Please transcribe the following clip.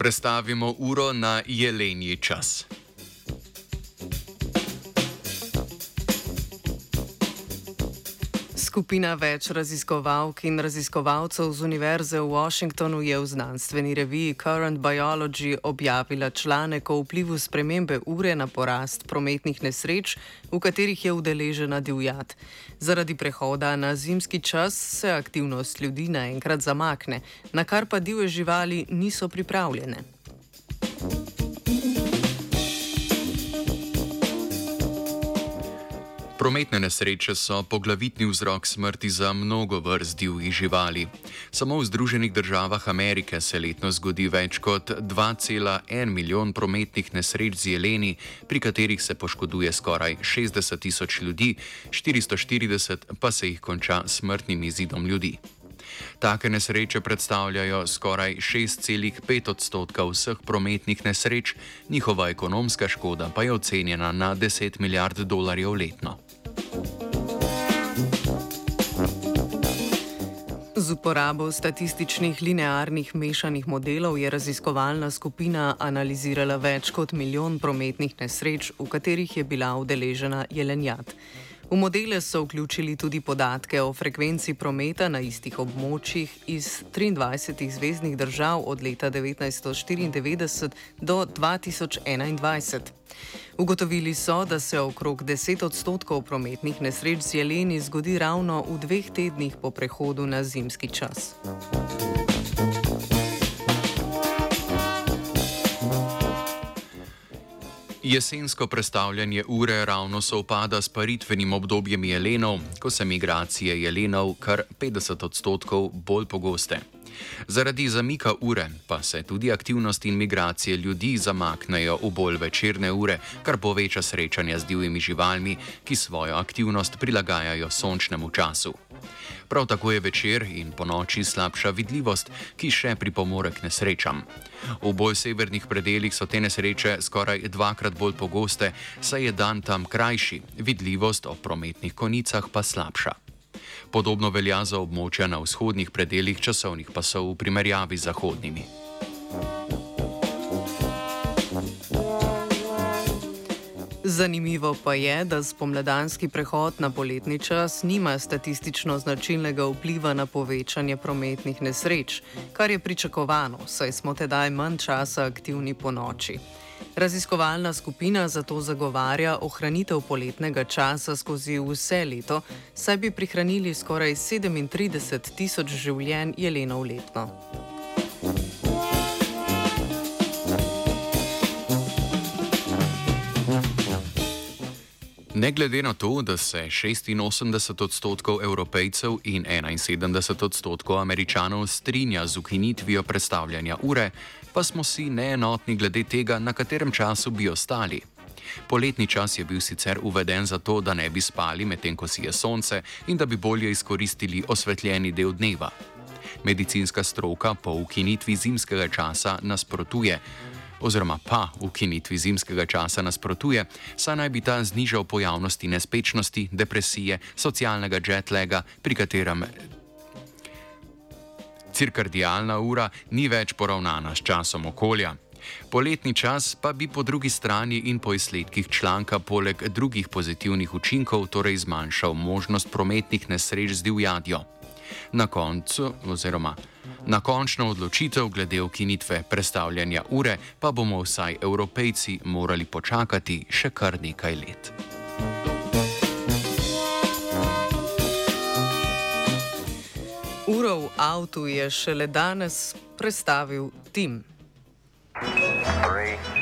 Prestavimo uro na jelenji čas. Skupina več raziskovalk in raziskovalcev z Univerze v Washingtonu je v znanstveni reviji Current Biology objavila članek o vplivu spremembe ure na porast prometnih nesreč, v katerih je udeležena divjad. Zaradi prehoda na zimski čas se aktivnost ljudi naenkrat zamakne, na kar pa divje živali niso pripravljene. Prometne nesreče so poglavitni vzrok smrti za mnogo vrst divjih živali. Samo v Združenih državah Amerike se letno zgodi več kot 2,1 milijon prometnih nesreč z jeleni, pri katerih se poškoduje skoraj 60 tisoč ljudi, 440 pa se jih konča smrtnim izidom ljudi. Take nesreče predstavljajo skoraj 6,5 odstotka vseh prometnih nesreč, njihova ekonomska škoda pa je ocenjena na 10 milijard dolarjev letno. Z uporabo statističnih linearnih mešanih modelov je raziskovalna skupina analizirala več kot milijon prometnih nesreč, v katerih je bila udeležena jelenjad. V modele so vključili tudi podatke o frekvenci prometa na istih območjih iz 23 zvezdnih držav od leta 1994 do 2021. Ugotovili so, da se okrog 10 odstotkov prometnih nesreč z jeleni zgodi ravno v dveh tednih po prehodu na zimski čas. Jesensko predstavljanje ure ravno sovpada s paritvenim obdobjem jelenov, ko se migracije jelenov kar 50 odstotkov bolj pogoste. Zaradi zamika ure pa se tudi aktivnost in migracije ljudi zamaknejo v bolj večerne ure, kar poveča srečanja z divjimi živalmi, ki svojo aktivnost prilagajajo sončnemu času. Prav tako je večer in po noči slabša vidljivost, ki še pripomore k nesrečam. V bolj severnih predeljih so te nesreče skoraj dvakrat bolj pogoste, saj je dan tam krajši, vidljivost ob prometnih konicah pa slabša. Podobno velja za območja na vzhodnih predeljih časovnih pasov v primerjavi z zahodnimi. Zanimivo pa je, da spomladanski prehod na poletni čas nima statistično značilnega vpliva na povečanje prometnih nesreč, kar je pričakovano, saj smo tedaj manj časa aktivni po noči. Raziskovalna skupina zato zagovarja ohranitev poletnega časa skozi vse leto, saj bi prihranili skoraj 37 tisoč življenj jelenov letno. Ne glede na to, da se 86 odstotkov evropejcev in 71 odstotkov američanov strinja z ukinitvijo predstavljanja ure, pa smo si neenotni glede tega, na katerem času bi ostali. Poletni čas je bil sicer uveden zato, da ne bi spali medtem, ko si je sonce in da bi bolje izkoristili osvetljeni del dneva. Medicinska stroka po ukinitvi zimskega časa nasprotuje, oziroma pa ukinitvi zimskega časa nasprotuje, saj naj bi ta znižal pojavnosti nespečnosti, depresije, socialnega jetlaga, pri katerem cirkardijalna ura ni več poravnana s časom okolja. Poletni čas pa bi po drugi strani in po izsledkih članka poleg drugih pozitivnih učinkov torej zmanjšal možnost prometnih nesreč z divjadjo. Na koncu, oziroma na končno odločitev glede ukinitve predstavljanja ure, pa bomo vsaj evropejci morali počakati še kar nekaj let. Uro v avtu je šele danes predstavil Tim. Three.